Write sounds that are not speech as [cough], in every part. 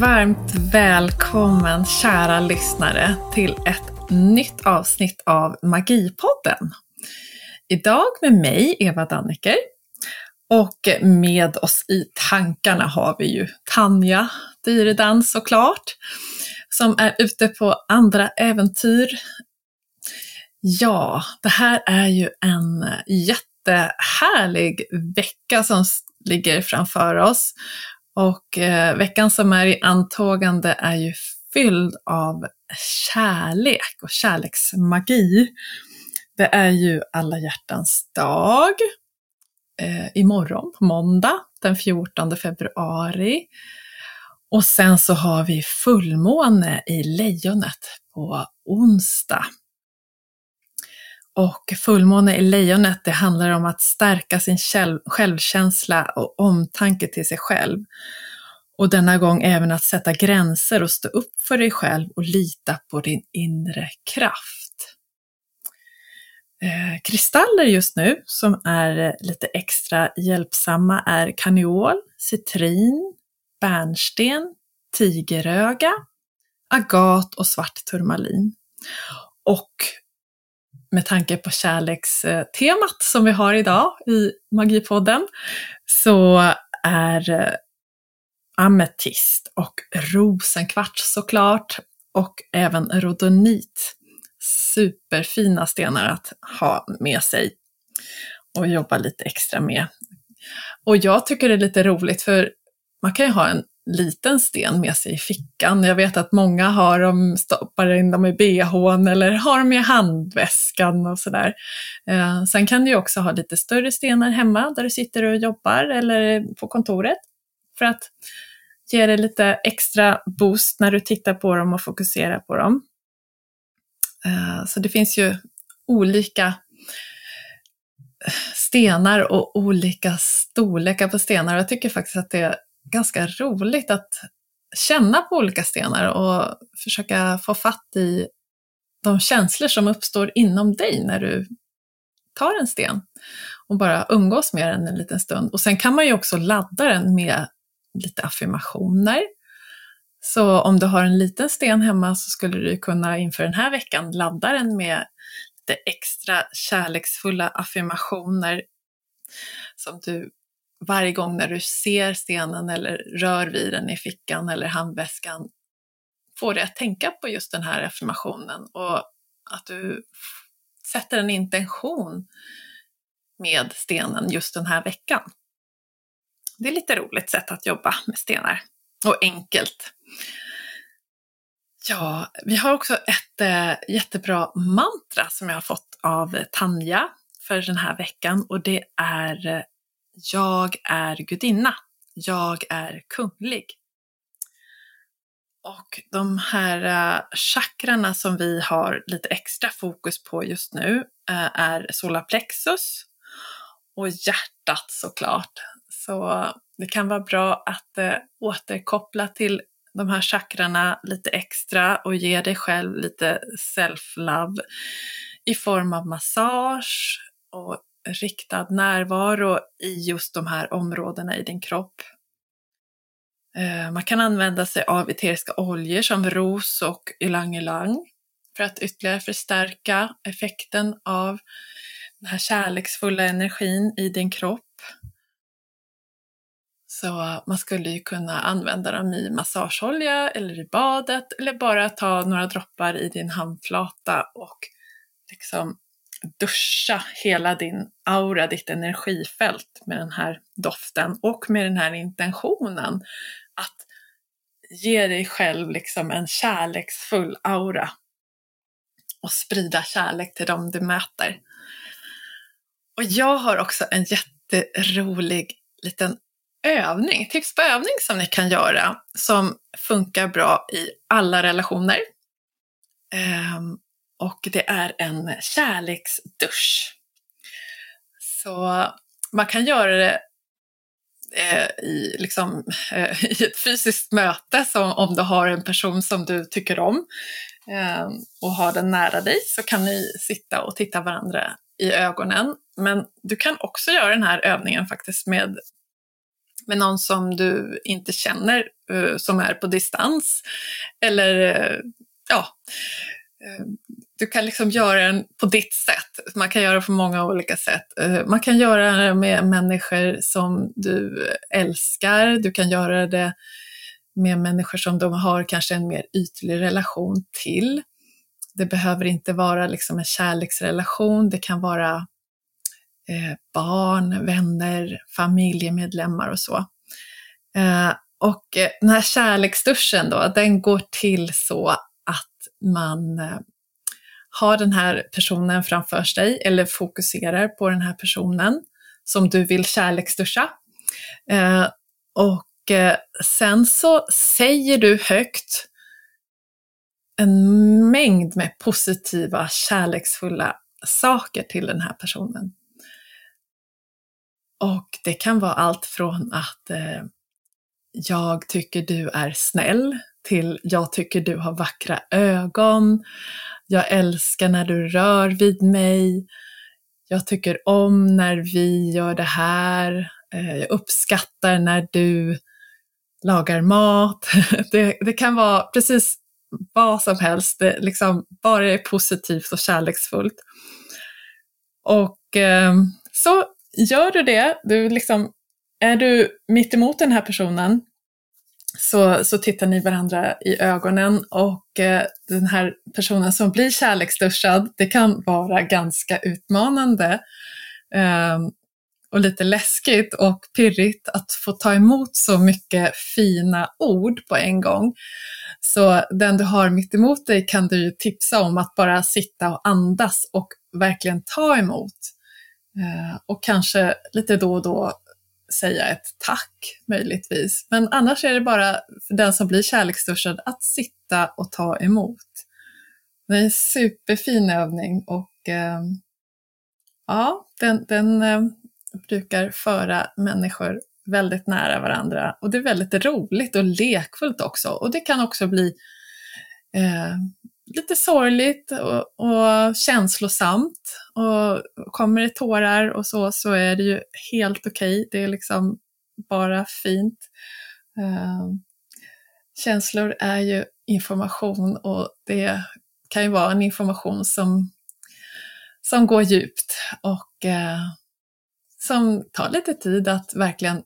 Varmt välkommen kära lyssnare till ett nytt avsnitt av Magipodden. Idag med mig, Eva Dannecker. Och med oss i tankarna har vi ju Tanja Dyredan såklart, som är ute på andra äventyr. Ja, det här är ju en jättehärlig vecka som ligger framför oss. Och eh, veckan som är i antågande är ju fylld av kärlek och kärleksmagi. Det är ju alla hjärtans dag eh, imorgon på måndag den 14 februari. Och sen så har vi fullmåne i lejonet på onsdag. Och fullmåne i lejonet, det handlar om att stärka sin självkänsla och omtanke till sig själv. Och denna gång även att sätta gränser och stå upp för dig själv och lita på din inre kraft. Eh, kristaller just nu som är eh, lite extra hjälpsamma är kaniol, citrin, bärnsten, tigeröga, agat och svart turmalin. Och med tanke på kärlekstemat som vi har idag i Magipodden, så är eh, ametist och rosenkvarts såklart och även Rodonit superfina stenar att ha med sig och jobba lite extra med. Och jag tycker det är lite roligt för man kan ju ha en liten sten med sig i fickan. Jag vet att många har dem, stoppar in dem i bhn eller har dem i handväskan och sådär. Eh, sen kan du ju också ha lite större stenar hemma där du sitter och jobbar eller på kontoret för att ge dig lite extra boost när du tittar på dem och fokuserar på dem. Eh, så det finns ju olika stenar och olika storlekar på stenar. Jag tycker faktiskt att det ganska roligt att känna på olika stenar och försöka få fatt i de känslor som uppstår inom dig när du tar en sten och bara umgås med den en liten stund. Och sen kan man ju också ladda den med lite affirmationer. Så om du har en liten sten hemma så skulle du kunna inför den här veckan ladda den med lite extra kärleksfulla affirmationer som du varje gång när du ser stenen eller rör vid den i fickan eller handväskan får dig att tänka på just den här affirmationen och att du sätter en intention med stenen just den här veckan. Det är lite roligt sätt att jobba med stenar och enkelt. Ja, vi har också ett eh, jättebra mantra som jag har fått av Tanja för den här veckan och det är eh, jag är gudinna. Jag är kunglig. Och de här eh, chakrarna som vi har lite extra fokus på just nu eh, är solarplexus och hjärtat såklart. Så det kan vara bra att eh, återkoppla till de här chakrarna lite extra och ge dig själv lite self-love i form av massage och riktad närvaro i just de här områdena i din kropp. Eh, man kan använda sig av eteriska oljor som ros och ylang-ylang för att ytterligare förstärka effekten av den här kärleksfulla energin i din kropp. Så man skulle ju kunna använda dem i massageolja eller i badet eller bara ta några droppar i din handflata och liksom duscha hela din aura, ditt energifält med den här doften och med den här intentionen att ge dig själv liksom en kärleksfull aura och sprida kärlek till dem du möter. Och jag har också en jätterolig liten övning, tips på övning som ni kan göra som funkar bra i alla relationer. Um, och det är en kärleksdusch. Så man kan göra det eh, i, liksom, eh, [laughs] i ett fysiskt möte, som om du har en person som du tycker om eh, och har den nära dig, så kan ni sitta och titta varandra i ögonen. Men du kan också göra den här övningen faktiskt med med någon som du inte känner, som är på distans. Eller ja, Eh, du kan liksom göra den på ditt sätt. Man kan göra det på många olika sätt. Eh, man kan göra det med människor som du älskar. Du kan göra det med människor som de har kanske en mer ytlig relation till. Det behöver inte vara liksom en kärleksrelation, det kan vara eh, barn, vänner, familjemedlemmar och så. Och den här kärleksduschen då, den går till så man eh, har den här personen framför sig eller fokuserar på den här personen som du vill kärleksduscha. Eh, och eh, sen så säger du högt en mängd med positiva, kärleksfulla saker till den här personen. Och det kan vara allt från att eh, jag tycker du är snäll till jag tycker du har vackra ögon, jag älskar när du rör vid mig, jag tycker om när vi gör det här, eh, jag uppskattar när du lagar mat. [laughs] Det, det kan vara precis vad som helst, det liksom bara är positivt och kärleksfullt. Och eh, så gör du det, du liksom, är du mitt emot den här personen så, så tittar ni varandra i ögonen och eh, den här personen som blir kärleksduschad, det kan vara ganska utmanande eh, och lite läskigt och pirrigt att få ta emot så mycket fina ord på en gång. Så den du har mitt emot dig kan du tipsa om att bara sitta och andas och verkligen ta emot. Eh, och kanske lite då och då säga ett tack möjligtvis. Men annars är det bara för den som blir kärleksduschad att sitta och ta emot. Det är en superfin övning och eh, ja, den, den eh, brukar föra människor väldigt nära varandra och det är väldigt roligt och lekfullt också och det kan också bli eh, lite sorgligt och, och känslosamt och kommer det tårar och så, så är det ju helt okej. Okay. Det är liksom bara fint. Uh, känslor är ju information och det kan ju vara en information som, som går djupt och uh, som tar lite tid att verkligen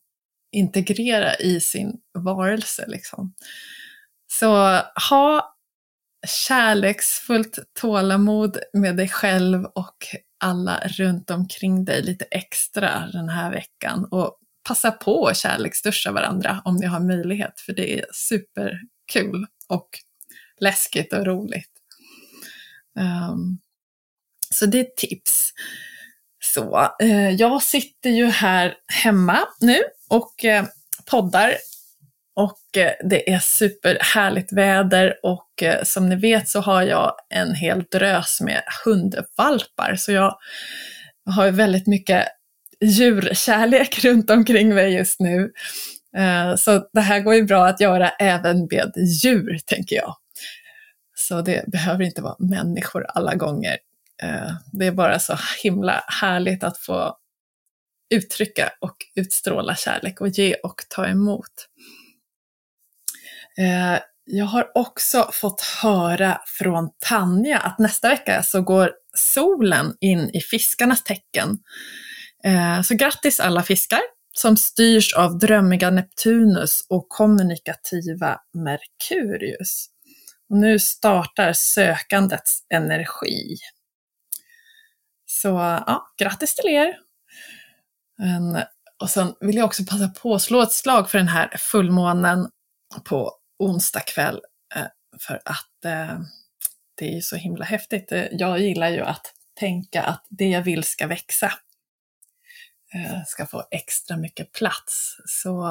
integrera i sin varelse. Liksom. Så ha kärleksfullt tålamod med dig själv och alla runt omkring dig lite extra den här veckan och passa på att kärleksduscha varandra om ni har möjlighet, för det är superkul och läskigt och roligt. Um, så det är ett tips. Så, eh, jag sitter ju här hemma nu och eh, poddar och eh, det är superhärligt väder och eh, som ni vet så har jag en hel drös med hundvalpar. Så jag har väldigt mycket djurkärlek [laughs] runt omkring mig just nu. Eh, så det här går ju bra att göra även med djur, tänker jag. Så det behöver inte vara människor alla gånger. Det är bara så himla härligt att få uttrycka och utstråla kärlek och ge och ta emot. Eh, jag har också fått höra från Tanja att nästa vecka så går solen in i fiskarnas tecken. Eh, så grattis alla fiskar som styrs av drömmiga Neptunus och kommunikativa Merkurius. Nu startar sökandets energi. Så ja, grattis till er! Och sen vill jag också passa på att slå ett slag för den här fullmånen på onsdag kväll eh, för att eh, det är så himla häftigt. Eh, jag gillar ju att tänka att det jag vill ska växa, eh, ska få extra mycket plats. Så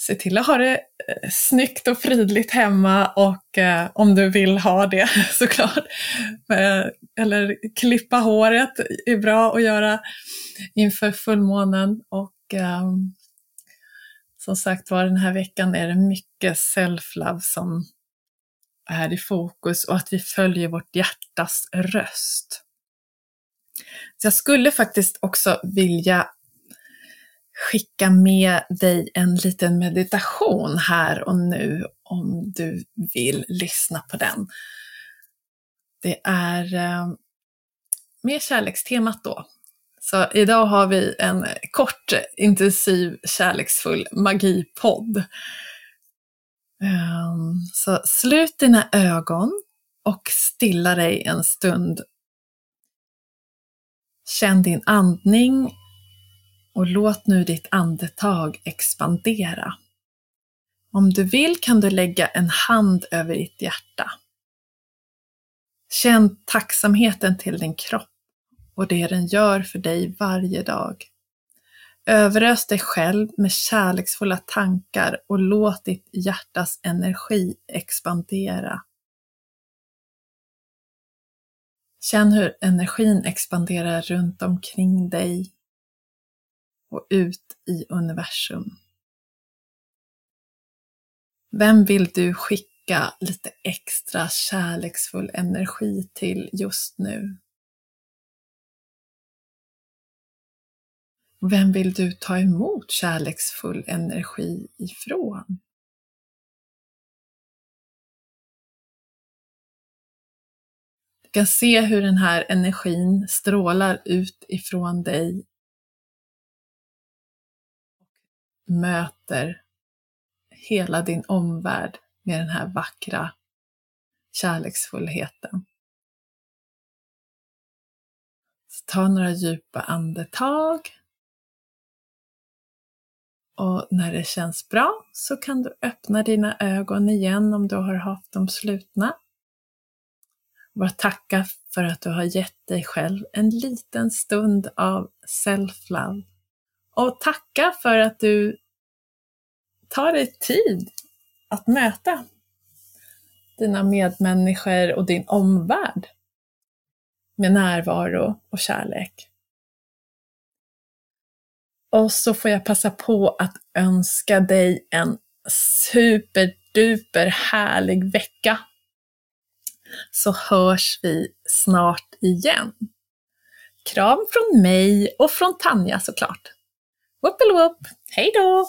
se till att ha det eh, snyggt och fridligt hemma och om du vill ha det [laughs] såklart. eller klippa håret är bra att göra inför fullmånen och ehm, som sagt var, den här veckan är det mycket self-love som är i fokus och att vi följer vårt hjärtas röst. Så jag skulle faktiskt också vilja skicka med dig en liten meditation här och nu om du vill lyssna på den. Det är eh, med kärlekstemat då. Så idag har vi en kort, intensiv, kärleksfull magipodd. Ehm, så slut dina ögon och stilla dig en stund. Känn din andning och låt nu ditt andetag expandera. Om du vill kan du lägga en hand över ditt hjärta. Känn tacksamheten till din kropp och det den gör för dig varje dag. Överös dig själv med kärleksfulla tankar och låt ditt hjärtas energi expandera. Känn hur energin expanderar runt omkring dig och ut i universum. Vem vill du skicka lite extra kärleksfull energi till just nu? Vem vill du ta emot kärleksfull energi ifrån? Du kan se hur den här energin strålar ut ifrån dig och möter hela din omvärld med den här vackra kärleksfullheten. Så ta några djupa andetag och när det känns bra så kan du öppna dina ögon igen om du har haft dem slutna. Bara tacka för att du har gett dig själv en liten stund av self-love. Och tacka för att du tar dig tid att möta dina medmänniskor och din omvärld med närvaro och kärlek. Och så får jag passa på att önska dig en superduper härlig vecka. Så hörs vi snart igen. Kram från mig och från Tanja såklart. Whoopelwhoop, hej då!